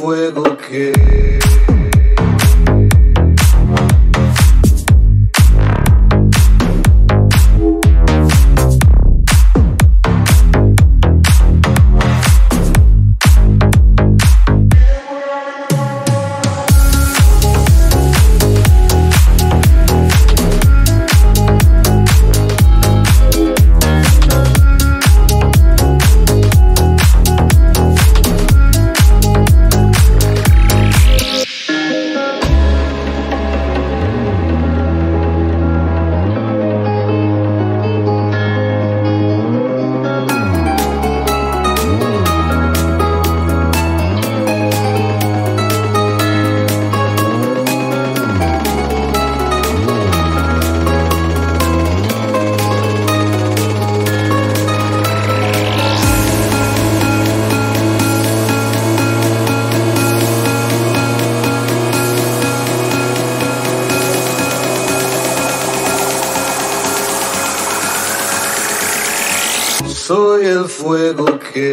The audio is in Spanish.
fuego que soy el fuego que